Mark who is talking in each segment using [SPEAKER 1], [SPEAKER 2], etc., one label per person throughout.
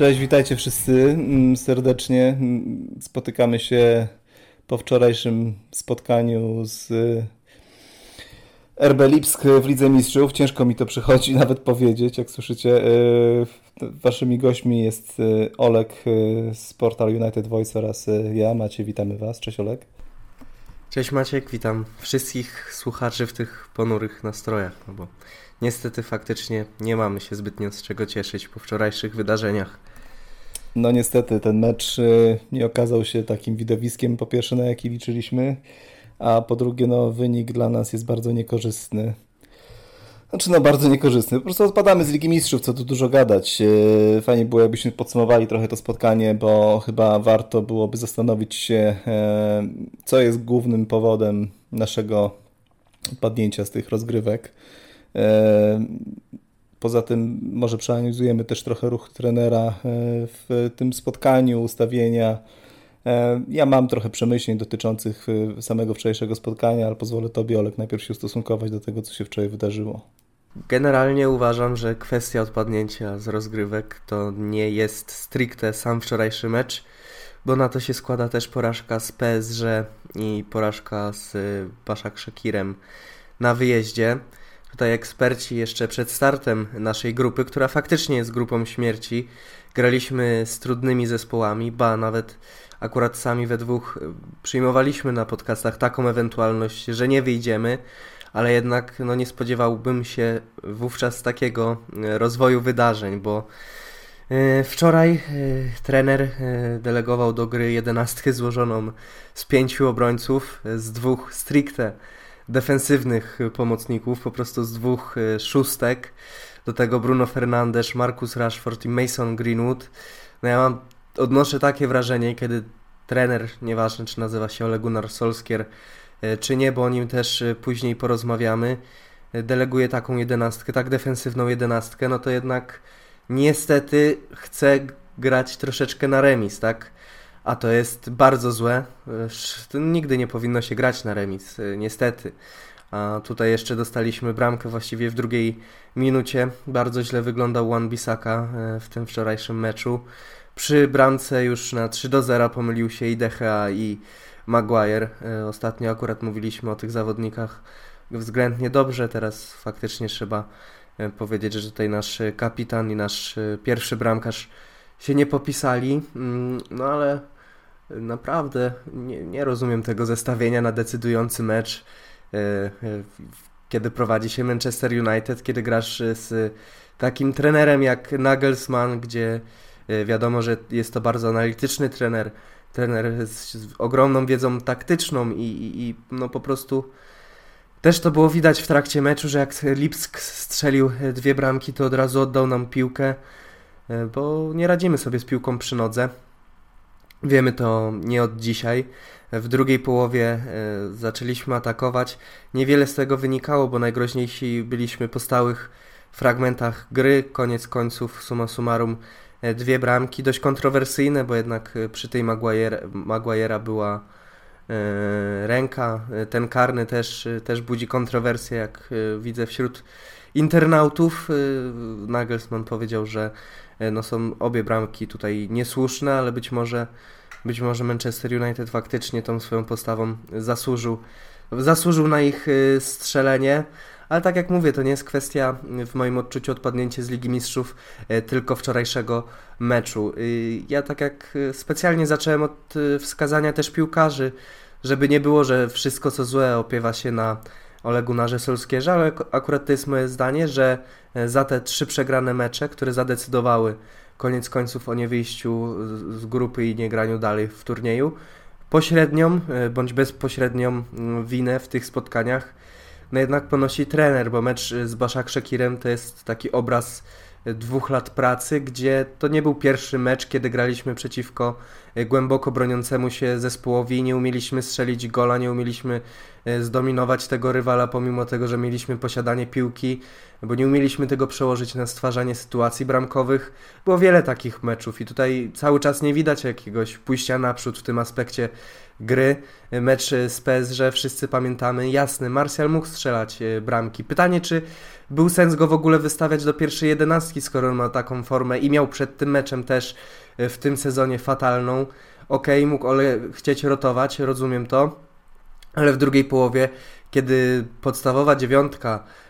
[SPEAKER 1] Cześć, witajcie wszyscy mm, serdecznie. Mm, spotykamy się po wczorajszym spotkaniu z RB Lipsk w Lidze Mistrzów. Ciężko mi to przychodzi nawet powiedzieć, jak słyszycie. E, waszymi gośćmi jest e, Olek e, z Portal United Voice oraz ja, Macie. Witamy Was. Cześć Olek.
[SPEAKER 2] Cześć Maciek, witam wszystkich słuchaczy w tych ponurych nastrojach, no bo niestety faktycznie nie mamy się zbytnio z czego cieszyć po wczorajszych wydarzeniach.
[SPEAKER 1] No niestety ten mecz nie okazał się takim widowiskiem, po pierwsze na jaki liczyliśmy, a po drugie no wynik dla nas jest bardzo niekorzystny. Znaczy no bardzo niekorzystny. Po prostu odpadamy z Ligi Mistrzów, co tu dużo gadać. E, fajnie było, jakbyśmy podsumowali trochę to spotkanie, bo chyba warto byłoby zastanowić się, e, co jest głównym powodem naszego odpadnięcia z tych rozgrywek. E, poza tym może przeanalizujemy też trochę ruch trenera w tym spotkaniu, ustawienia. Ja mam trochę przemyśleń dotyczących samego wczorajszego spotkania, ale pozwolę Tobie, Olek, najpierw się ustosunkować do tego, co się wczoraj wydarzyło.
[SPEAKER 2] Generalnie uważam, że kwestia odpadnięcia z rozgrywek to nie jest stricte sam wczorajszy mecz, bo na to się składa też porażka z PSG i porażka z Baszak Szekirem na wyjeździe. Tutaj eksperci jeszcze przed startem naszej grupy, która faktycznie jest grupą śmierci, graliśmy z trudnymi zespołami, ba nawet akurat sami we dwóch przyjmowaliśmy na podcastach taką ewentualność, że nie wyjdziemy, ale jednak no, nie spodziewałbym się wówczas takiego e, rozwoju wydarzeń, bo e, Wczoraj e, trener delegował do gry jedenastkę złożoną z pięciu obrońców, z dwóch stricte defensywnych pomocników, po prostu z dwóch szóstek. Do tego Bruno Fernandes, Marcus Rashford i Mason Greenwood. No ja mam, odnoszę takie wrażenie, kiedy trener, nieważne czy nazywa się Ole Gunnar Solskier, E, czy nie, bo o nim też później porozmawiamy, deleguje taką jedenastkę, tak defensywną jedenastkę, no to jednak niestety chce grać troszeczkę na remis, tak? A to jest bardzo złe. Nigdy nie powinno się grać na remis, niestety. A tutaj jeszcze dostaliśmy bramkę właściwie w drugiej minucie. Bardzo źle wyglądał Juan Bisaka w tym wczorajszym meczu. Przy bramce już na 3 do 0 pomylił się i Dechea i Maguire. E, ostatnio akurat mówiliśmy o tych zawodnikach względnie dobrze, teraz faktycznie trzeba powiedzieć, że tutaj nasz kapitan i nasz pierwszy bramkarz się nie popisali, mm, no ale naprawdę nie, nie rozumiem tego zestawienia na decydujący mecz, kiedy prowadzi się Manchester United, kiedy grasz z takim trenerem jak Nagelsmann, gdzie wiadomo, że jest to bardzo analityczny trener, trener z, ogromną wiedzą taktyczną i, i, i, no po prostu też to było widać w trakcie meczu, że jak Lipsk strzelił dwie bramki, to od razu oddał nam piłkę, e, bo nie radzimy sobie z piłką przy nodze. Wiemy to nie od dzisiaj. W drugiej połowie e, zaczęliśmy atakować. Niewiele z tego wynikało, bo najgroźniejsi byliśmy po stałych fragmentach gry. Koniec końców, summa summarum, E, dwie bramki, dość kontrowersyjne, bo jednak e, przy tej Maguire, Maguire'a była ręka. Ten karny też, też budzi kontrowersję, jak widzę wśród internautów. Nagelsmann powiedział, że no są obie bramki tutaj niesłuszne, ale być może, być może Manchester United faktycznie tą swoją postawą zasłużył, zasłużył na ich strzelenie. Ale tak jak mówię, to nie jest kwestia w moim odczuciu odpadnięcie z Ligi Mistrzów e, tylko wczorajszego meczu. Ja tak jak e, specjalnie zacząłem od e, wskazania też piłkarzy, żeby nie było, że wszystko co złe opiewa się na Olegu Narze Solskierze, ale akurat to jest moje zdanie, że za te trzy przegrane mecze, które zadecydowały koniec końców o niewyjściu z grupy i nie graniu dalej w turnieju, pośrednią bądź bezpośrednią winę w tych spotkaniach no jednak ponosi trener, bo mecz z Baszak Szekirem to jest taki obraz dwóch lat pracy, gdzie to nie był pierwszy mecz, kiedy graliśmy przeciwko e, głęboko broniącemu się zespołowi i nie umieliśmy strzelić gola, nie umieliśmy e, zdominować tego rywala, pomimo tego, że mieliśmy posiadanie piłki, bo nie umieliśmy tego przełożyć na stwarzanie sytuacji bramkowych. Było wiele takich meczów i tutaj cały czas nie widać jakiegoś pójścia naprzód w tym aspekcie gry. Mecz z PSG wszyscy pamiętamy. Jasny, Martial mógł strzelać bramki. Pytanie, czy był sens go w ogóle wystawiać do pierwszej jedenastki, skoro on ma taką formę i miał przed tym meczem też w tym sezonie fatalną. Okej, okay, mógł Ole chcieć rotować, rozumiem to, ale w drugiej połowie, kiedy podstawowa dziewiątka E,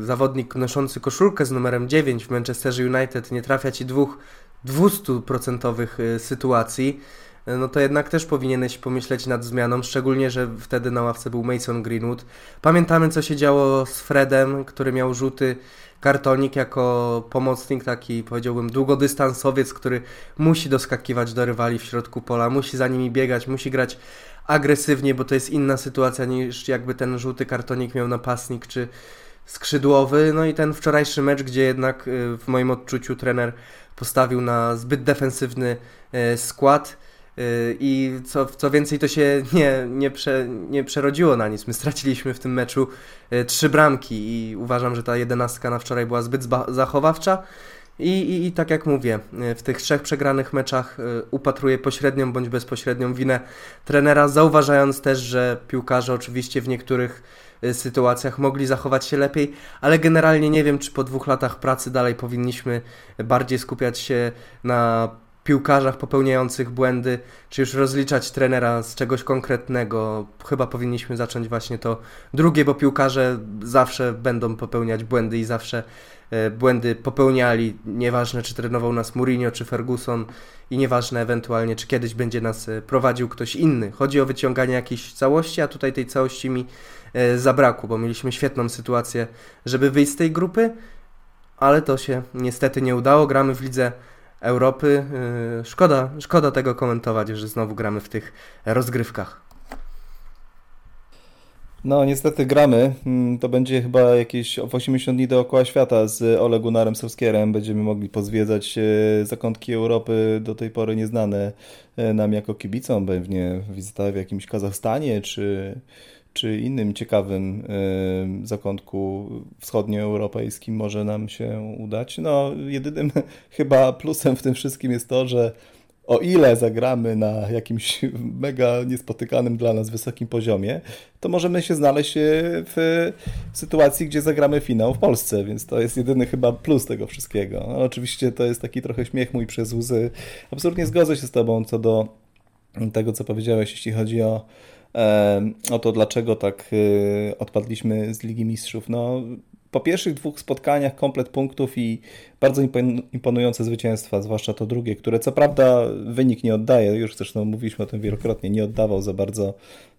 [SPEAKER 2] zawodnik noszący koszulkę z numerem 9 w Manchesterze United nie trafia ci dwóch 200% e, sytuacji, e, no to jednak też powinieneś pomyśleć nad zmianą, szczególnie, że wtedy na ławce był Mason Greenwood. Pamiętamy, co się działo z Fredem, który miał rzuty kartonik jako pomocnik, taki powiedziałbym długodystansowiec, który musi doskakiwać do rywali w środku pola, musi za nimi biegać, musi grać agresywnie, bo to jest inna sytuacja niż jakby ten żółty kartonik miał napastnik czy skrzydłowy. No i ten wczorajszy mecz, gdzie jednak y, w moim odczuciu trener postawił na zbyt defensywny y, skład. Y, I co, co więcej, to się nie, nie, prze, nie przerodziło na nic. My straciliśmy w tym meczu trzy bramki i uważam, że ta jedenastka na wczoraj była zbyt zachowawcza. I, i, I tak jak mówię, w tych trzech przegranych meczach upatruję pośrednią bądź bezpośrednią winę trenera, zauważając też, że piłkarze oczywiście w niektórych sytuacjach mogli zachować się lepiej, ale generalnie nie wiem, czy po dwóch latach pracy dalej powinniśmy bardziej skupiać się na piłkarzach popełniających błędy, czy już rozliczać trenera z czegoś konkretnego. Chyba powinniśmy zacząć właśnie to drugie, bo piłkarze zawsze będą popełniać błędy i zawsze e, błędy popełniali. Nieważne, czy trenował nas Mourinho, czy Ferguson i nieważne ewentualnie, czy kiedyś będzie nas e, prowadził ktoś inny. Chodzi o wyciąganie jakiejś całości, a tutaj tej całości mi zabrakło, bo mieliśmy świetną sytuację, żeby wyjść z tej grupy, ale to się niestety nie udało. Gramy w lidze Europy. E, szkoda, szkoda tego komentować, że znowu gramy w tych rozgrywkach.
[SPEAKER 1] No, niestety gramy. Mm, to będzie chyba jakieś 80 dni dookoła świata z Ole Gunnarem. Będziemy mogli pozwiedzać e, zakątki Europy do tej pory nieznane nam jako kibicom. Pewnie wizyta w jakimś Kazachstanie czy czy innym ciekawym y, zakątku wschodnioeuropejskim może nam się udać. No, jedynym chyba plusem w tym wszystkim jest to, że o ile zagramy na jakimś mega niespotykanym dla nas wysokim poziomie, to możemy się znaleźć w sytuacji, gdzie zagramy finał w Polsce, więc to jest jedyny chyba plus tego wszystkiego. No, oczywiście to jest taki trochę śmiech mój przez łzy. Absolutnie zgodzę się z Tobą co do tego, co powiedziałeś, jeśli chodzi o o to, dlaczego tak y, odpadliśmy z Ligi Mistrzów. No, po pierwszych dwóch spotkaniach komplet punktów i bardzo imponujące zwycięstwa, zwłaszcza to drugie, które co prawda wynik nie oddaje, już zresztą mówiliśmy o tym wielokrotnie, nie oddawał za bardzo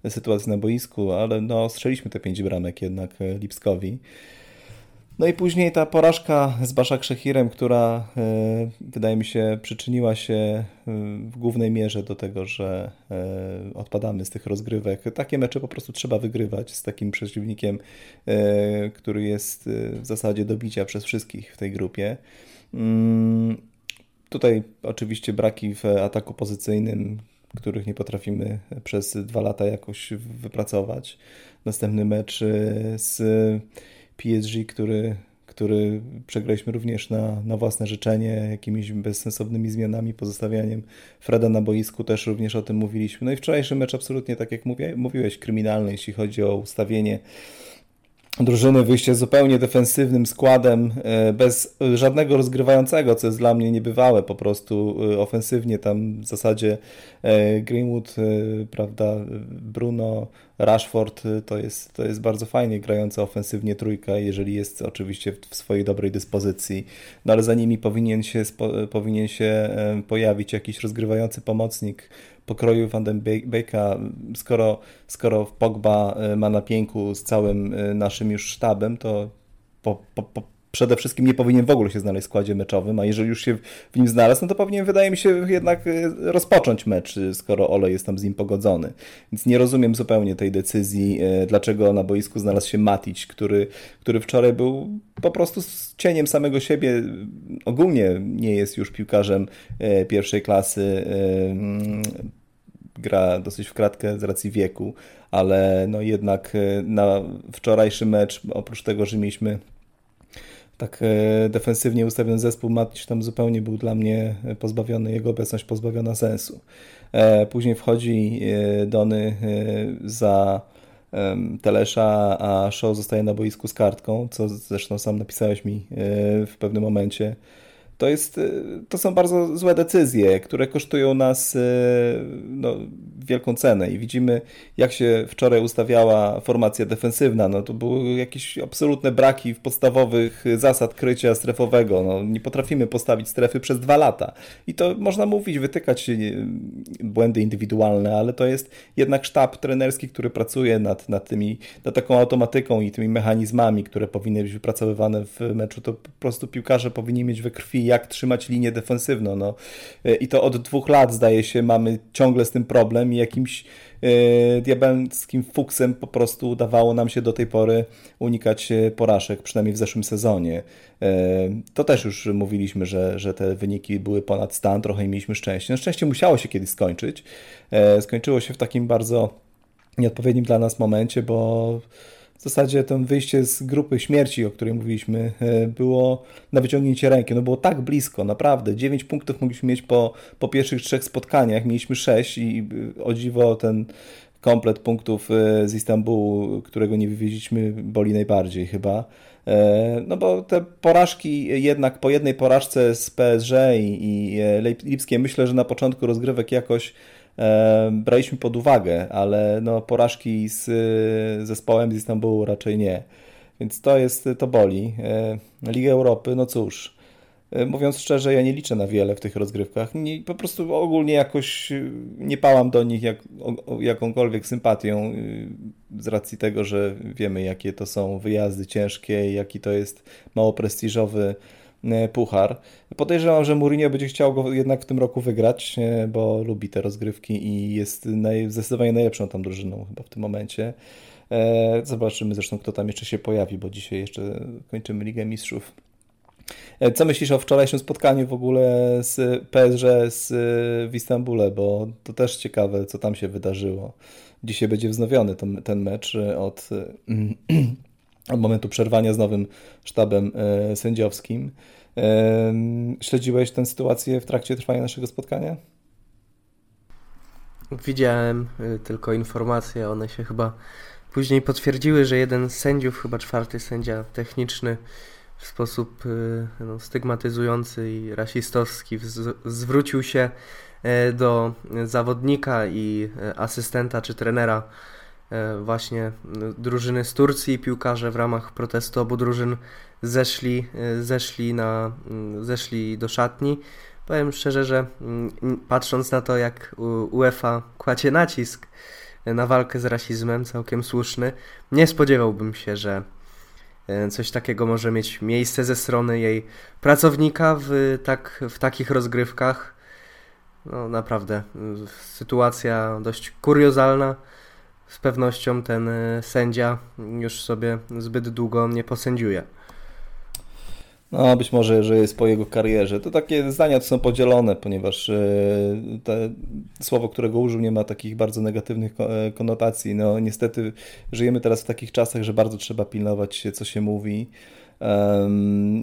[SPEAKER 1] sytuacji na boisku, ale no, strzeliśmy te pięć bramek jednak e, Lipskowi. No i później ta porażka z Baszak Szechirem, która e, wydaje mi się przyczyniła się e, w głównej mierze do tego, że e, odpadamy z tych rozgrywek. Takie mecze po prostu trzeba wygrywać z takim przeciwnikiem, który jest w zasadzie do bicia przez wszystkich w tej grupie. Mm, tutaj oczywiście braki w ataku pozycyjnym, których nie potrafimy przez dwa lata jakoś wypracować. Następny mecz z PSG, który, który przegraliśmy również na, na własne życzenie, jakimiś bezsensownymi zmianami, pozostawianiem Freda na boisku, też również o tym mówiliśmy. No i wczorajszy mecz absolutnie, tak jak mówiłeś, kryminalny, jeśli chodzi o ustawienie drużyny, wyjście zupełnie defensywnym składem, e, bez żadnego rozgrywającego, co jest dla mnie niebywałe, po prostu e, ofensywnie tam w zasadzie e, Greenwood, prawda, Bruno, Rashford to jest, to jest bardzo fajnie grająca ofensywnie trójka, jeżeli jest oczywiście w swojej dobrej dyspozycji, no ale za nimi powinien się, powinien się pojawić jakiś rozgrywający pomocnik, pokroju Van den Beeka, skoro, skoro Pogba e, ma na pięku z całym e, naszym już sztabem, to po, po, po, przede wszystkim nie powinien w ogóle się znaleźć w składzie meczowym, a jeżeli już się w nim znalazł, no to powinien, wydaje mi się, jednak e, rozpocząć mecz, skoro Ole jest tam z nim pogodzony. Więc nie rozumiem zupełnie tej decyzji, dlaczego na boisku znalazł się Matic, który, który wczoraj był po prostu z cieniem samego siebie. Ogólnie nie jest już piłkarzem pierwszej klasy gra dosyć w kratkę z racji wieku, ale no jednak na wczorajszy mecz, oprócz tego, że mieliśmy tak defensywnie ustawiony zespół Matic tam zupełnie był dla mnie pozbawiony, jego obecność pozbawiona sensu. Później wchodzi Dony za Telesza, a Show zostaje na boisku z kartką, co zresztą sam napisałeś mi w pewnym momencie to, jest, y, to są bardzo złe decyzje, które kosztują nas y, no, wielką cenę i widzimy, jak się wczoraj ustawiała formacja defensywna. No, to były jakieś absolutne braki w podstawowych zasad krycia strefowego. No, nie potrafimy postawić strefy przez dwa lata. I to można mówić, wytykać błędy indywidualne, ale to jest jednak sztab trenerski, który pracuje nad, nad, tymi, nad taką automatyką i tymi mechanizmami, które powinny być wypracowywane w meczu. To po prostu piłkarze powinni mieć we krwi jak trzymać linię defensywną. No. E, I to od dwóch lat, zdaje się, mamy ciągle z tym problem i jakimś e, diabelskim fuksem po prostu udawało nam się do tej pory unikać e, porażek, przynajmniej w zeszłym sezonie. To też już mówiliśmy, że, że te wyniki były ponad stan, trochę mieliśmy szczęście. Na szczęście musiało się kiedyś skończyć. Skończyło się w takim bardzo nieodpowiednim dla nas momencie, bo w zasadzie to wyjście z grupy śmierci, o której mówiliśmy, e, było na wyciągnięcie ręki. No było tak blisko, naprawdę. 9 punktów mogliśmy mieć po, po pierwszych trzech spotkaniach. Mieliśmy 6 i e, o dziwo ten komplet punktów e, z Istambułu, którego nie wywieźliśmy, boli najbardziej chyba. No bo te porażki jednak po jednej porażce z PSG i, i myślę, że na początku rozgrywek jakoś braliśmy pod uwagę, ale no, porażki z zespołem z Istanbulu raczej nie. Więc to jest, to boli. E, Liga Europy, no cóż, e, mówiąc szczerze, ja nie liczę na wiele w tych rozgrywkach. Nie, po prostu ogólnie jakoś nie pałam do nich jak, jakąkolwiek sympatią z racji tego, że wiemy jakie to są wyjazdy ciężkie, jaki to jest mało prestiżowy E, puchar. Podejrzewam, że Mourinho będzie chciał go jednak w tym roku wygrać, e, bo lubi te rozgrywki i jest naj, zdecydowanie najlepszą tam drużyną chyba w tym momencie. E, zobaczymy zresztą, kto tam jeszcze się pojawi, bo dzisiaj jeszcze kończymy Ligę Mistrzów. Co myślisz o wczorajszym spotkaniu w ogóle z PSG z, w Istambule, bo to też ciekawe, co tam się wydarzyło. Dzisiaj będzie wznowiony ten, ten mecz od, od momentu przerwania z nowym sztabem sędziowskim. Śledziłeś tę sytuację w trakcie trwania naszego spotkania?
[SPEAKER 2] Widziałem y, tylko informacje, one się chyba później potwierdziły, że jeden z sędziów, chyba czwarty sędzia techniczny, w sposób no, stygmatyzujący i rasistowski zwrócił się e, do zawodnika i e, asystenta czy trenera e, właśnie drużyny z Turcji. Piłkarze w ramach protestu obu drużyn zeszli, e, zeszli, na, zeszli do szatni. Powiem szczerze, że patrząc na to, jak UEFA kładzie nacisk na walkę z rasizmem, całkiem słuszny, nie spodziewałbym się, że e, coś takiego może mieć miejsce ze strony jej pracownika w, tak, w takich rozgrywkach. No naprawdę, sytuacja dość kuriozalna. Z pewnością ten e, sędzia już sobie zbyt długo nie posędziuje.
[SPEAKER 1] No, być może, że jest po jego karierze. To takie zdania to są podzielone, ponieważ e, te słowo, którego użył, nie ma takich bardzo negatywnych e, konotacji. No, niestety żyjemy teraz w takich czasach, że bardzo trzeba pilnować się, co się mówi.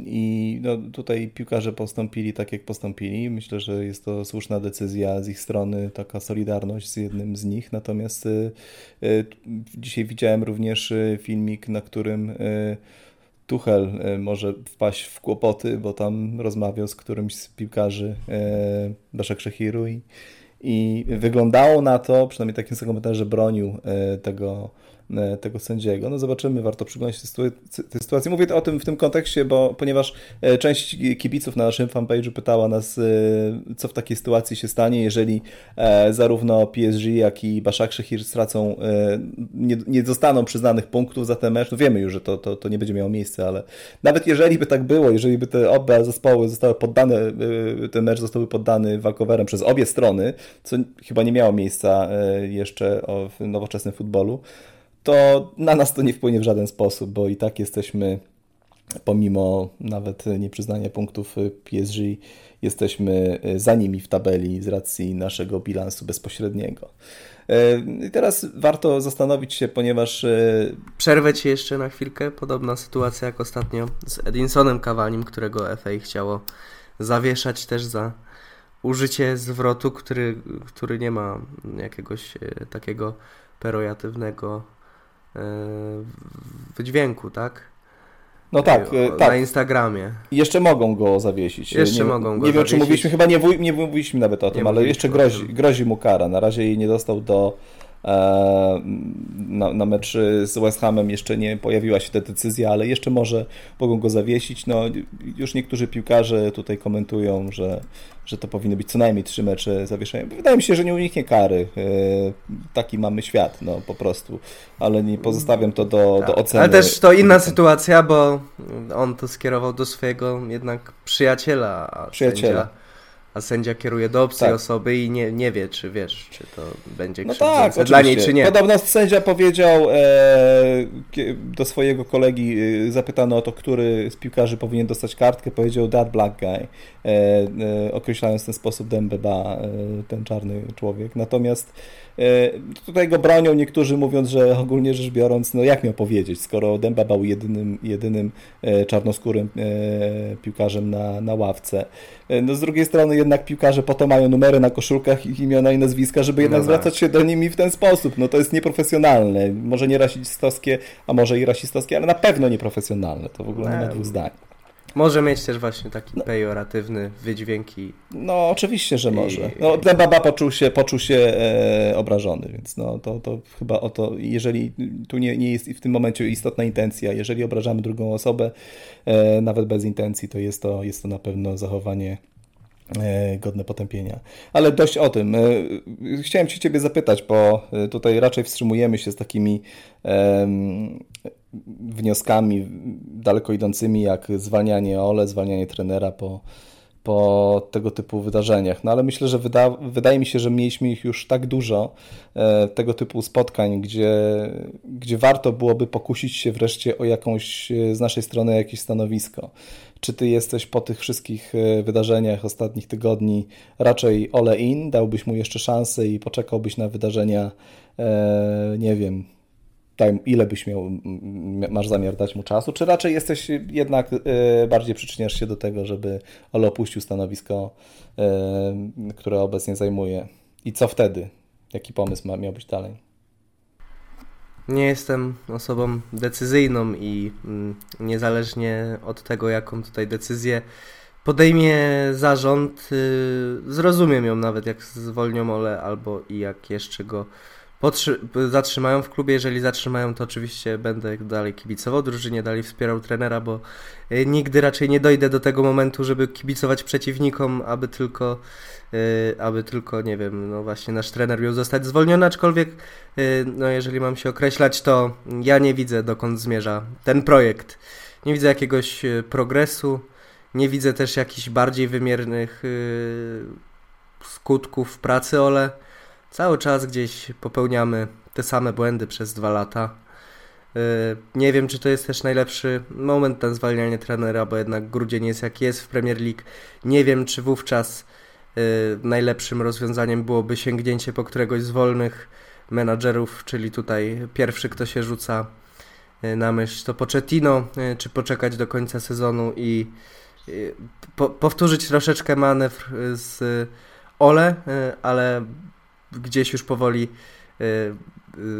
[SPEAKER 1] I no, tutaj piłkarze postąpili tak, jak postąpili. Myślę, że jest to słuszna decyzja z ich strony, taka solidarność z jednym z nich. Natomiast y, y, dzisiaj widziałem również filmik, na którym y, Tuchel może wpaść w kłopoty, bo tam rozmawiał z którymś z piłkarzy Beszek Szechiru i, i wyglądało na to, przynajmniej takim są komentarze, że bronił tego tego sędziego. No zobaczymy, warto przyglądać się tej sytuacji. Mówię o tym w tym kontekście, bo ponieważ e, część kibiców na naszym fanpage'u pytała nas, e, co w takiej sytuacji się stanie, jeżeli zarówno PSG, jak i Baszak stracą, nie, nie zostaną przyznanych punktów za ten mecz. No wiemy już, że to, to, to nie będzie miało miejsca, ale nawet jeżeli by tak było, jeżeli by te obie zespoły zostały poddane, ten mecz został poddany walkowerem przez obie strony, co chyba nie miało miejsca jeszcze w nowoczesnym futbolu, to na nas to nie wpłynie w żaden sposób, bo i tak jesteśmy, pomimo nawet nieprzyznania punktów PSG, jesteśmy za nimi w tabeli z racji naszego bilansu bezpośredniego. I teraz warto zastanowić się, ponieważ...
[SPEAKER 2] Przerwę Ci jeszcze na chwilkę. Podobna sytuacja jak ostatnio z Edinsonem Kawanim, którego FA chciało zawieszać też za użycie zwrotu, który, który nie ma jakiegoś takiego perojatywnego wydźwięku, tak?
[SPEAKER 1] No tak,
[SPEAKER 2] na
[SPEAKER 1] tak.
[SPEAKER 2] Instagramie.
[SPEAKER 1] Jeszcze mogą go zawiesić.
[SPEAKER 2] Jeszcze
[SPEAKER 1] nie,
[SPEAKER 2] mogą go
[SPEAKER 1] Nie wiem,
[SPEAKER 2] zawiesić.
[SPEAKER 1] czy mówiliśmy, chyba nie, nie mówiliśmy nawet o tym, ale jeszcze grozi, grozi mu kara. Na razie jej nie dostał do e, na, na mecz z West Hamem jeszcze nie pojawiła się ta decyzja, ale jeszcze może mogą go zawiesić. No, już niektórzy piłkarze tutaj komentują, że że to powinny być co najmniej trzy mecze zawieszenia. Wydaje mi się, że nie uniknie kary. E, taki mamy świat, no po prostu. Ale nie pozostawiam to do, tak. do oceny.
[SPEAKER 2] Ale też to inna sytuacja, bo on to skierował do swojego jednak przyjaciela. Przyjaciela. Sędzia, a sędzia kieruje do obcej tak. osoby i nie, nie wie, czy wiesz, czy to będzie no tak, dla niej, czy nie.
[SPEAKER 1] Podobno sędzia powiedział e, do swojego kolegi, e, zapytano o to, który z piłkarzy powinien dostać kartkę, powiedział that black guy, e, e, określając w ten sposób Dembeba, e, ten czarny człowiek. Natomiast tutaj go bronią niektórzy mówiąc, że ogólnie rzecz biorąc, no jak miał powiedzieć, skoro Dęba był jedynym, jedynym e, czarnoskórym e, piłkarzem na, na ławce. No z drugiej strony jednak piłkarze potem mają numery na koszulkach, ich imiona i nazwiska, żeby jednak no tak. zwracać się do nimi w ten sposób. No to jest nieprofesjonalne. Może nie rasistowskie, a może i rasistowskie, ale na pewno nieprofesjonalne. To w ogóle nie ma dwóch zdań.
[SPEAKER 2] Może mieć też właśnie taki no. pejoratywny wydźwięk i...
[SPEAKER 1] No oczywiście, że może. No, ten baba poczuł się, poczuł się e, obrażony, więc no, to, to chyba o to, jeżeli tu nie, nie jest w tym momencie istotna intencja, jeżeli obrażamy drugą osobę, e, nawet bez intencji, to jest to, jest to na pewno zachowanie e, godne potępienia. Ale dość o tym. E, chciałem się Ciebie zapytać, bo e, tutaj raczej wstrzymujemy się z takimi wnioskami daleko idącymi, jak zwalnianie Ole, zwalnianie trenera po, po tego typu wydarzeniach. No ale myślę, że wyda, wydaje mi się, że mieliśmy ich już tak dużo, e, tego typu spotkań, gdzie, gdzie warto byłoby pokusić się wreszcie o jakąś e, z naszej strony jakieś stanowisko. Czy ty jesteś po tych wszystkich e, wydarzeniach ostatnich tygodni raczej ole in, dałbyś mu jeszcze szansę i poczekałbyś na wydarzenia, e, nie wiem, daj, ile byś miał, masz zamiar dać mu czasu, czy raczej jesteś jednak y, bardziej przyczyniasz się do tego, żeby Ole opuścił stanowisko, y, które obecnie zajmuje i co wtedy? Jaki pomysł ma, miał być dalej?
[SPEAKER 2] Nie jestem osobą decyzyjną i mm, niezależnie od tego, jaką tutaj decyzję podejmie zarząd, y, zrozumiem ją nawet jak zwolnią Ole albo i jak jeszcze go zatrzymają w klubie. Jeżeli zatrzymają, to oczywiście będę dalej kibicował drużynie, dalej wspierał trenera, bo y, nigdy raczej nie dojdę do tego momentu, żeby kibicować przeciwnikom, aby tylko, y, aby tylko, nie wiem, no właśnie nasz trener miał zostać zwolniony, aczkolwiek, y, no jeżeli mam się określać, to ja nie widzę dokąd zmierza ten projekt. Nie widzę jakiegoś progresu, nie widzę też jakichś bardziej wymiernych skutków pracy Ole. Cały czas gdzieś popełniamy te same błędy przez dwa lata. Y, nie wiem, czy to jest też najlepszy moment na zwalnianie trenera, bo jednak grudzień jest jak jest w Premier League. Nie wiem, czy wówczas y, najlepszym rozwiązaniem byłoby sięgnięcie po któregoś z wolnych menadżerów, czyli tutaj pierwszy, kto się rzuca y, na myśl, to Pochettino, czy poczekać do końca sezonu i po powtórzyć troszeczkę manewr z Ole, ale gdzieś już powoli y,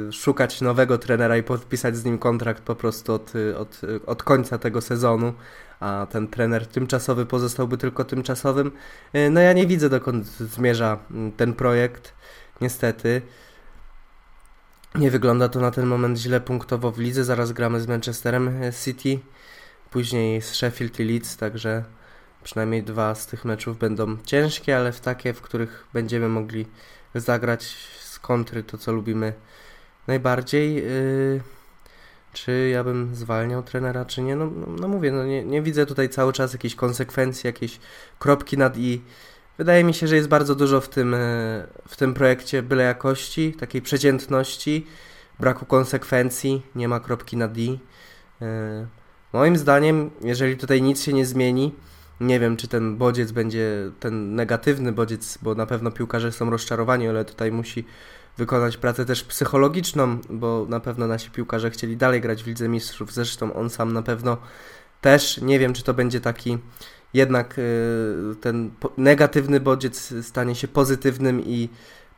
[SPEAKER 2] y, szukać nowego trenera i podpisać z nim kontrakt po prostu od, od, od końca tego sezonu, a ten trener tymczasowy pozostałby tylko tymczasowym. Y, no ja nie widzę dokąd zmierza mm, ten projekt, niestety. Nie wygląda to na ten moment źle punktowo w lidze. Zaraz gramy z Manchesterem City, później z Sheffield i Leeds, także przynajmniej dwa z tych meczów będą ciężkie, ale w takie, w których będziemy mogli zagrać z kontry to, co lubimy najbardziej. Yy, czy ja bym zwalniał trenera, czy nie? No, no, no mówię, no nie, nie, widzę tutaj cały czas jakiejś konsekwencji, jakiejś kropki nad i. Wydaje mi się, że jest bardzo dużo w tym, yy, w tym projekcie byle jakości, takiej przeciętności, braku konsekwencji, nie ma kropki nad i. Yy, moim zdaniem, jeżeli tutaj nic się nie zmieni, nie wiem, czy ten bodziec będzie ten negatywny bodziec, bo na pewno piłkarze są rozczarowani, ale tutaj musi wykonać pracę też psychologiczną, bo na pewno nasi piłkarze chcieli dalej grać w Lidze Mistrzów. Zresztą on sam na pewno też. Nie wiem, czy to będzie taki jednak y, ten negatywny bodziec stanie się pozytywnym i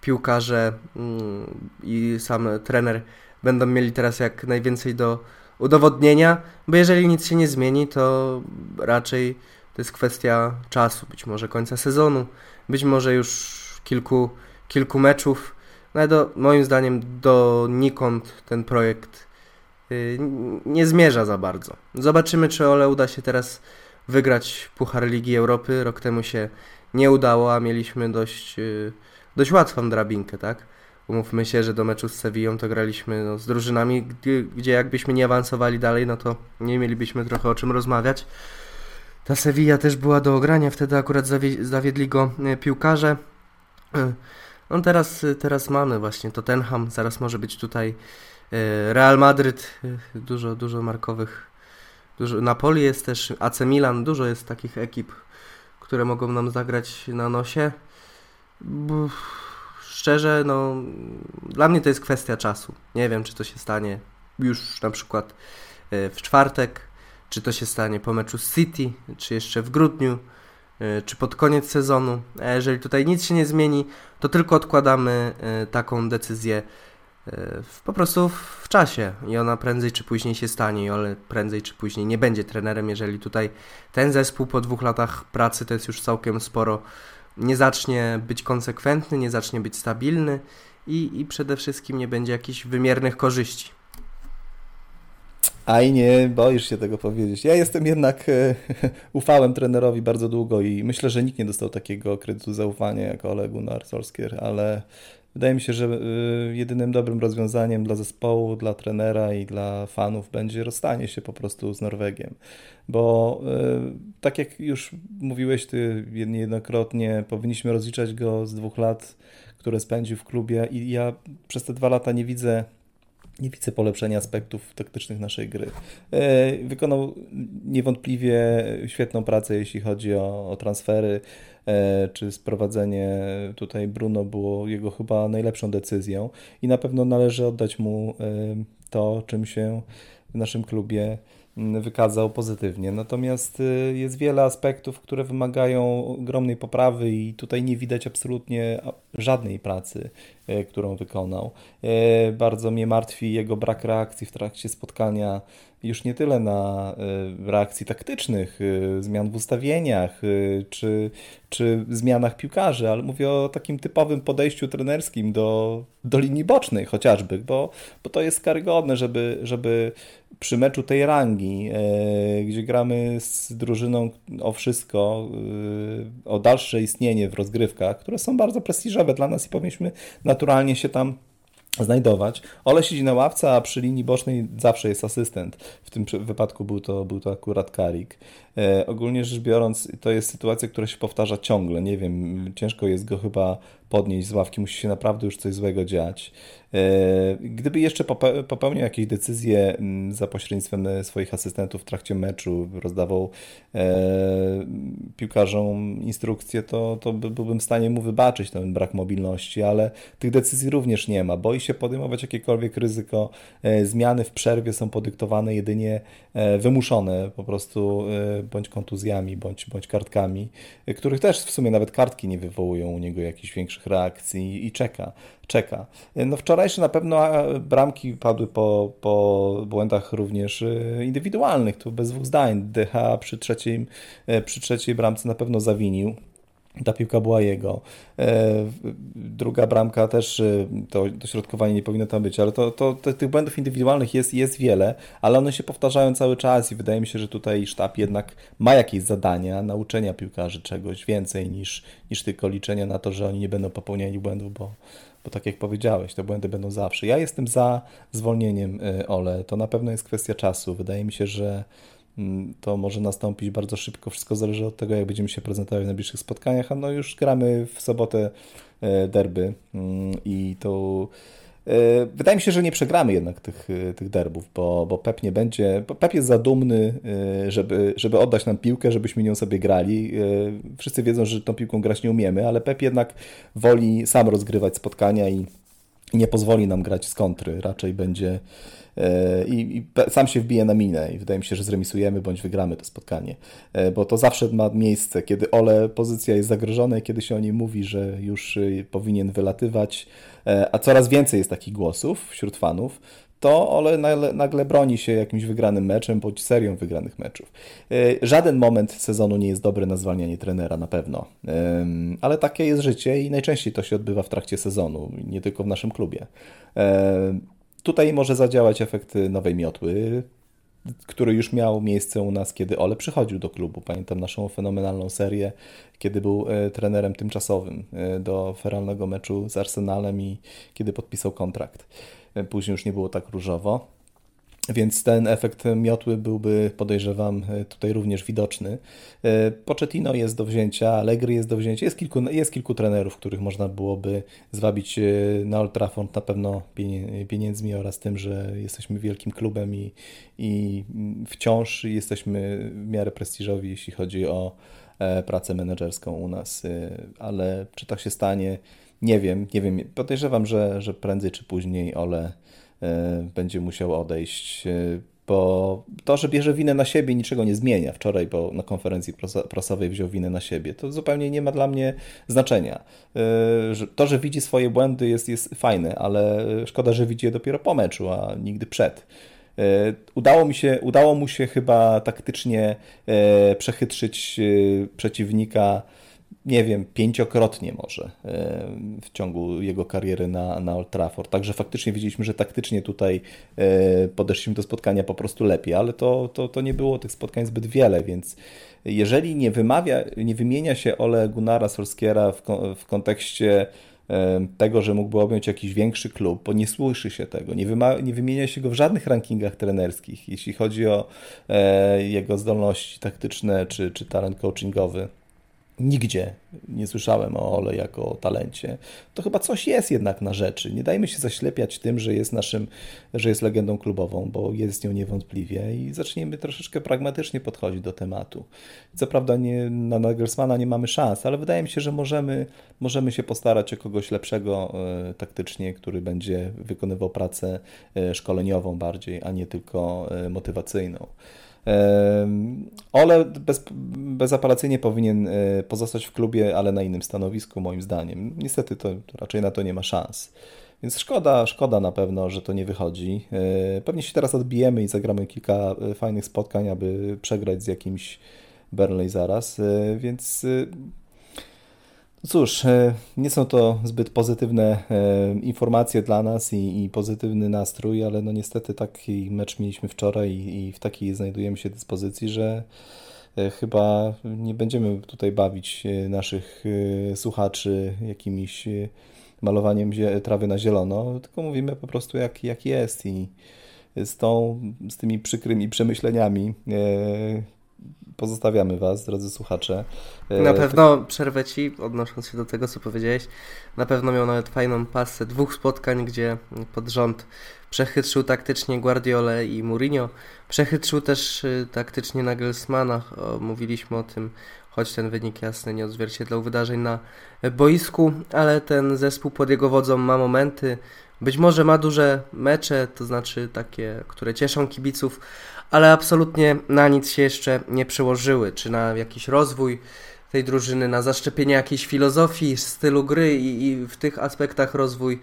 [SPEAKER 2] piłkarze mm, i sam trener będą mieli teraz jak najwięcej do udowodnienia, bo jeżeli nic się nie zmieni, to raczej to jest kwestia czasu, być może końca sezonu, być może już kilku, kilku meczów. No do, moim zdaniem do nikąd ten projekt yy, nie zmierza za bardzo. Zobaczymy, czy Ole uda się teraz wygrać Puchar Ligi Europy. Rok temu się nie udało, a mieliśmy dość, yy, dość łatwą drabinkę, tak? Umówmy się, że do meczu z Sevillą to graliśmy no, z drużynami, gdzie, gdzie jakbyśmy nie awansowali dalej, no to nie mielibyśmy trochę o czym rozmawiać. Ta Sevilla też była do ogrania, wtedy akurat zawie zawiedli go e, piłkarze. E, no teraz, teraz mamy właśnie Tottenham, zaraz może być tutaj e, Real Madryt, dużo, dużo markowych, dużo, Napoli jest też, AC Milan, dużo jest takich ekip, które mogą nam zagrać na nosie. Szczerze, no dla mnie to jest kwestia czasu. Nie wiem, czy to się stanie już na przykład w czwartek, czy to się stanie po meczu City, czy jeszcze w grudniu, e, czy pod koniec sezonu. A jeżeli tutaj nic się nie zmieni, to tylko odkładamy e, taką decyzję e, po prostu w czasie i ona prędzej czy później się stanie, ale prędzej czy później nie będzie trenerem, jeżeli tutaj ten zespół po dwóch latach pracy to jest już całkiem sporo, nie zacznie być konsekwentny, nie zacznie być stabilny i, i przede wszystkim nie będzie jakichś wymiernych korzyści.
[SPEAKER 1] A i nie boisz się tego powiedzieć. Ja jestem jednak, e, ufałem trenerowi bardzo długo i myślę, że nikt nie dostał takiego kredytu zaufania jak Ole Gunnar Solskjaer, ale wydaje mi się, że e, jedynym dobrym rozwiązaniem dla zespołu, dla trenera i dla fanów będzie rozstanie się po prostu z Norwegiem. Bo e, tak jak już mówiłeś ty niejednokrotnie, powinniśmy rozliczać go z dwóch lat, które spędził w klubie i ja przez te dwa lata nie widzę nie widzę polepszenia aspektów taktycznych naszej gry. E, wykonał niewątpliwie świetną pracę, jeśli chodzi o, o transfery, e, czy sprowadzenie tutaj Bruno było jego chyba najlepszą decyzją i na pewno należy oddać mu e, to, czym się w naszym klubie wykazał pozytywnie. Natomiast jest wiele aspektów, które wymagają ogromnej poprawy i tutaj nie widać absolutnie żadnej pracy, którą wykonał. Y, bardzo mnie martwi jego brak reakcji w trakcie spotkania już nie tyle na reakcji taktycznych, zmian w ustawieniach czy, czy zmianach piłkarzy, ale mówię o takim typowym podejściu trenerskim do, do linii bocznej chociażby, bo, bo to jest karygodne, żeby, żeby przy meczu tej rangi, e, gdzie gramy z drużyną o wszystko, e, o dalsze istnienie w rozgrywkach, które są bardzo prestiżowe dla nas i powinniśmy naturalnie się tam znajdować. Ole siedzi na ławce, a przy linii bocznej zawsze jest asystent. W tym wypadku był to, był to akurat Karik. E, ogólnie rzecz biorąc, to jest sytuacja, która się powtarza ciągle. Nie wiem, ciężko jest go chyba podnieść z ławki, musi się naprawdę już coś złego dziać. E, gdyby jeszcze popełnił jakieś decyzje mm, za pośrednictwem e, swoich asystentów w trakcie meczu, rozdawał e, piłkarzom instrukcje, to, to byłbym w stanie mu wybaczyć ten brak mobilności, ale tych decyzji również nie ma. Boi się podejmować jakiekolwiek ryzyko. Zmiany w przerwie są podyktowane jedynie wymuszone po prostu bądź kontuzjami, bądź, bądź kartkami, których też w sumie nawet kartki nie wywołują u niego jakichś większych reakcji i czeka czeka. No wczorajsze na pewno bramki padły po, po błędach również e, indywidualnych, tu bez dwóch zdań. DH przy, trzeciej, e, przy trzeciej bramce na pewno zawinił. Ta piłka była jego. E, druga bramka też, to dośrodkowanie nie powinno tam być, ale to, to, to, tych błędów indywidualnych jest, jest wiele, ale one się powtarzają cały czas i wydaje mi się, że tutaj sztab jednak ma jakieś zadania nauczenia piłkarzy czegoś więcej niż, niż tylko liczenia na to, że oni nie będą popełniali błędów, bo, bo tak jak powiedziałeś, te błędy będą zawsze. Ja jestem za zwolnieniem y, Ole. To na pewno jest kwestia czasu. Wydaje mi się, że to może nastąpić bardzo szybko. Wszystko zależy od tego, jak będziemy się prezentować w najbliższych spotkaniach. A no już gramy w sobotę y, derby mm, i to E, wydaje mi się, że nie przegramy jednak tych, e, tych derbów, bo, bo Pep nie będzie. Pep jest za dumny, e, żeby, żeby oddać nam piłkę, żebyśmy nią sobie grali. Wszyscy wiedzą, że tą piłką grać nie umiemy, ale Pep jednak woli sam rozgrywać spotkania i nie pozwoli nam grać z kontry, raczej będzie e, i, i, sam się wbije na minę i wydaje mi się, że zremisujemy bądź wygramy to spotkanie, e, bo to zawsze ma miejsce, kiedy Ole pozycja jest zagrożona i kiedy się o niej mówi, że już e, powinien wylatywać, a coraz więcej jest takich głosów wśród fanów, to Ole nagle broni się jakimś wygranym meczem bądź serią wygranych meczów. Żaden moment sezonu nie jest dobry na zwalnianie trenera, na pewno. Ale takie jest życie i najczęściej to się odbywa w trakcie sezonu, nie tylko w naszym klubie. Tutaj może zadziałać efekt nowej miotły, który już miał miejsce u nas, kiedy Ole przychodził do klubu. Pamiętam naszą fenomenalną serię, kiedy był e, trenerem tymczasowym e, do feralnego meczu z Arsenalem i kiedy podpisał kontrakt. E, później już nie było tak różowo. Więc ten efekt miotły byłby, podejrzewam, tutaj również widoczny. E, Pochettino jest do wzięcia, Allegri jest do wzięcia. Jest kilku, jest kilku trenerów, których można byłoby zwabić e, na Old Trafford na pewno pieniędzmi oraz tym, że jesteśmy wielkim klubem i, i wciąż jesteśmy w miarę prestiżowi, jeśli chodzi o e, pracę menedżerską u nas. Ale czy tak się stanie? Nie wiem, nie wiem. Podejrzewam, że, że prędzej czy później Ole E, będzie musiał odejść, e, bo to, że bierze winę na siebie niczego nie zmienia. Wczoraj bo na konferencji prasowej wziął winę na siebie. To zupełnie nie ma dla mnie znaczenia. E, to, że widzi swoje błędy jest, jest fajne, ale szkoda, że widzi je dopiero po meczu, a nigdy przed. Udało, mi się, udało mu się chyba taktycznie przechytrzyć przeciwnika nie wiem, pięciokrotnie może e, w ciągu jego kariery na, na Old Trafford. Także faktycznie widzieliśmy, że taktycznie tutaj e, podeszliśmy do spotkania po prostu lepiej, ale to, to, to nie było tych spotkań zbyt wiele, więc jeżeli nie wymawia, nie wymienia się Ole Gunnara Solskiera w, w kontekście e, tego, że mógłby objąć jakiś większy klub, bo nie słyszy się tego, nie, wyma, nie wymienia się go w żadnych rankingach trenerskich, jeśli chodzi o e, jego zdolności taktyczne czy, czy talent coachingowy nigdzie nie słyszałem o Ole jako o talencie, to chyba coś jest jednak na rzeczy. Nie dajmy się zaślepiać tym, że jest naszym, że jest legendą klubową, bo jest nią niewątpliwie i zaczniemy troszeczkę pragmatycznie podchodzić do tematu. Co prawda nie, na Nagelsmana nie mamy szans, ale wydaje mi się, że możemy, możemy się postarać o kogoś lepszego e, taktycznie, który będzie wykonywał pracę e, szkoleniową bardziej, a nie tylko e, motywacyjną. Ole bez, bezapelacyjnie powinien e, pozostać w klubie, ale na innym stanowisku, moim zdaniem. Niestety to raczej na to nie ma szans. Więc szkoda, szkoda na pewno, że to nie wychodzi. E, pewnie się teraz odbijemy i zagramy kilka e, fajnych spotkań, aby przegrać z jakimś Burnley zaraz, więc cóż, e, nie są to zbyt pozytywne e, informacje dla nas i, i pozytywny nastrój, ale no niestety taki mecz mieliśmy wczoraj i, i w takiej znajdujemy się dyspozycji, że e, chyba nie będziemy tutaj bawić naszych słuchaczy jakimiś malowaniem trawy na zielono, tylko mówimy po prostu jak, jak jest i z, tą, z tymi przykrymi przemyśleniami pozostawiamy Was, drodzy słuchacze.
[SPEAKER 2] Na e, pewno przerwę Ci, odnosząc się do tego, co powiedziałeś. Na pewno miał nawet fajną pasę dwóch spotkań, gdzie pod rząd przechytrzył taktycznie Guardiolę i Mourinho. Przechytrzył też y, taktycznie Nagelsmana. Mówiliśmy o tym, choć ten wynik jasny nie odzwierciedlał wydarzeń na boisku, ale ten zespół pod jego wodzą ma momenty. Być może ma duże mecze, to znaczy takie, które cieszą kibiców, ale absolutnie na nic się jeszcze nie przełożyły, czy na jakiś rozwój tej drużyny, na zaszczepienie jakiejś filozofii, stylu gry i, i w tych aspektach rozwój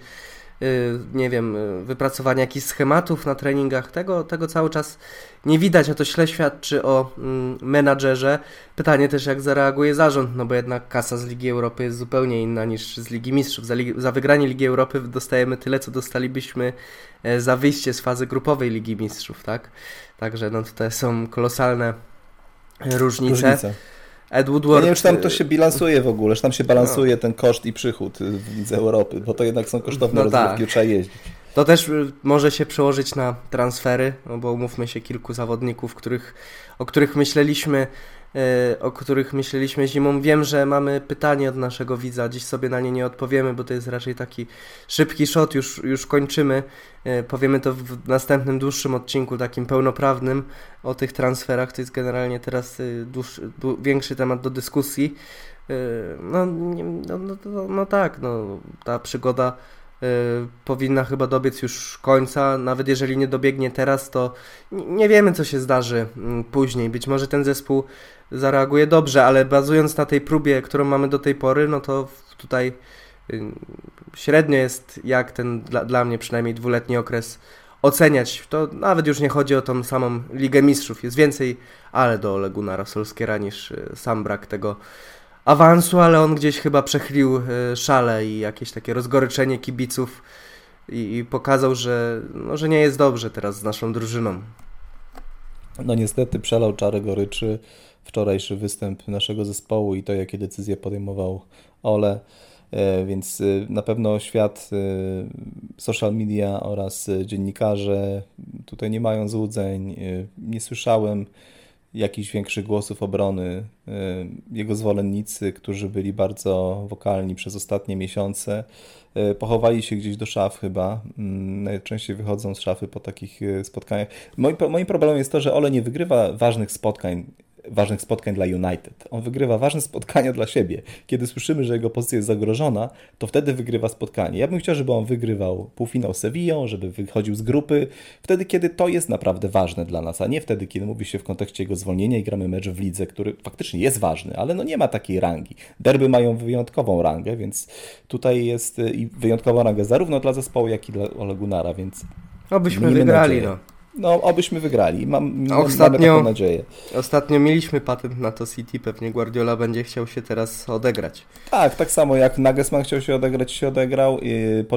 [SPEAKER 2] nie wiem, y, wypracowania jakichś schematów na treningach. Tego, tego cały czas nie widać, a to źle świadczy o mm, menadżerze. Pytanie też, jak zareaguje zarząd, no bo jednak kasa z Ligi Europy jest zupełnie inna niż z Ligi Mistrzów. Za, za wygranie Ligi Europy dostajemy tyle, co dostalibyśmy e, za wyjście z fazy grupowej Ligi Mistrzów, tak? Także no tutaj są kolosalne różnice. różnice.
[SPEAKER 1] Ed Woodward... Ja nie wiem, czy tam to się bilansuje w ogóle, czy tam się balansuje no. ten koszt i przychód z Europy, bo to jednak są kosztowne no rozgrywki, tak. trzeba jeździć.
[SPEAKER 2] To też y, może się przełożyć na transfery, no bo umówmy się kilku zawodników, których, o których myśleliśmy o których myśleliśmy zimą. Wiem, że mamy pytanie od naszego widza, dziś sobie na nie nie odpowiemy, bo to jest raczej taki szybki shot, już, już kończymy. E, powiemy to w następnym dłuższym odcinku, takim pełnoprawnym o tych transferach. To jest generalnie teraz y, dłuższy, większy temat do dyskusji. E, no, no, no, no, no tak, no, ta przygoda powinna chyba dobiec już końca. Nawet jeżeli nie dobiegnie teraz, to nie wiemy, co się zdarzy później. Być może ten zespół zareaguje dobrze, ale bazując na tej próbie, którą mamy do tej pory, no to tutaj y, średnio jest jak ten dla, dla mnie przynajmniej dwuletni okres oceniać. To nawet już nie chodzi o tą samą Ligę Mistrzów. Jest więcej ale do Leguna Solskiera niż y, sam brak tego awansu, ale on gdzieś chyba przechylił y, szale i jakieś takie rozgoryczenie kibiców i, i pokazał, że, no, że nie jest dobrze teraz z naszą drużyną.
[SPEAKER 1] No niestety przelał czarę goryczy wczorajszy występ naszego zespołu i to, jakie decyzje podejmował Ole. E, więc e, na pewno świat e, social media oraz dziennikarze tutaj nie mają złudzeń. Nie słyszałem jakichś większych głosów obrony. Jego zwolennicy, którzy byli bardzo wokalni przez ostatnie miesiące, pochowali się gdzieś do szaf chyba. Mm, najczęściej wychodzą z szafy po takich spotkaniach. Moim, moim problemem jest to, że Ole nie wygrywa ważnych spotkań ważnych spotkań dla United. On wygrywa ważne spotkania dla siebie. Kiedy słyszymy, że jego pozycja jest zagrożona, to wtedy wygrywa spotkanie. Ja bym chciał, żeby on wygrywał półfinał Sevillą, żeby wychodził z grupy, wtedy, kiedy to jest naprawdę ważne dla nas, a nie wtedy, kiedy mówi się w kontekście jego zwolnienia i gramy mecz w lidze, który faktycznie jest ważny, ale no nie ma takiej rangi. Derby mają wyjątkową rangę, więc tutaj jest y, i wyjątkową rangę zarówno dla zespołu, jak i dla Ole Gunnara, więc
[SPEAKER 2] Obyśmy wygrali, no.
[SPEAKER 1] No, obyśmy wygrali. Mam, ostatnio, mamy nadzieję.
[SPEAKER 2] Ostatnio mieliśmy patent na to City, pewnie Guardiola będzie chciał się teraz odegrać.
[SPEAKER 1] Tak, tak samo jak Nagelsmann chciał się odegrać, się odegrał, i, po,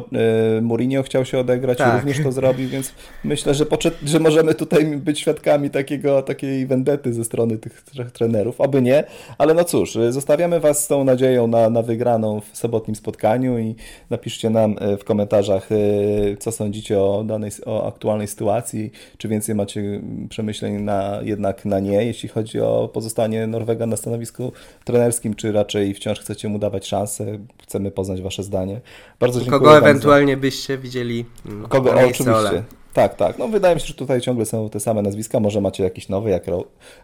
[SPEAKER 1] y, Mourinho chciał się odegrać tak. i również to zrobił, więc myślę, że, że możemy tutaj być świadkami takiego, takiej wendety ze strony tych trzech trenerów. Oby nie, ale no cóż, y, zostawiamy Was z tą nadzieją na, na wygraną w sobotnim spotkaniu i napiszcie nam y, w komentarzach, co sądzicie o danej, o aktualnej sytuacji czy więcej macie przemyśleń na, jednak na nie, jeśli chodzi o pozostanie Norwega na stanowisku trenerskim, czy raczej wciąż chcecie mu dawać szansę? Chcemy poznać Wasze zdanie. Bardzo dziękuję.
[SPEAKER 2] Kogo ewentualnie byście widzieli?
[SPEAKER 1] Kogo? O, oczywiście. Tak, tak. No wydaje mi się, że tutaj ciągle są te same nazwiska. Może macie jakiś nowy, jak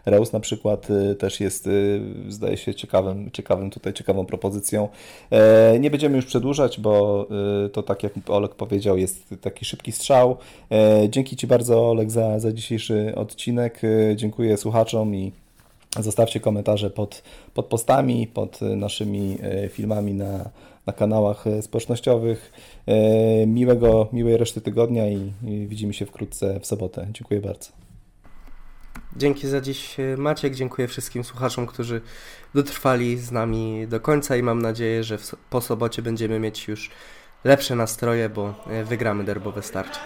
[SPEAKER 1] Reus na przykład y, też jest, y, zdaje się, ciekawym, ciekawym tutaj, ciekawą propozycją. E, nie będziemy już przedłużać, bo y, to tak jak Olek powiedział, jest taki szybki strzał. E, dzięki Ci bardzo, Olek, za, za dzisiejszy odcinek. Dziękuję słuchaczom i Zostawcie komentarze pod, pod postami, pod naszymi filmami na, na kanałach społecznościowych. E, miłego, miłej reszty tygodnia i, i widzimy się wkrótce w sobotę. Dziękuję bardzo.
[SPEAKER 2] Dzięki za dziś e, Maciek, dziękuję wszystkim słuchaczom, którzy dotrwali z nami do końca i mam nadzieję, że po sobocie będziemy mieć już lepsze nastroje, bo e, wygramy derbowe starcie.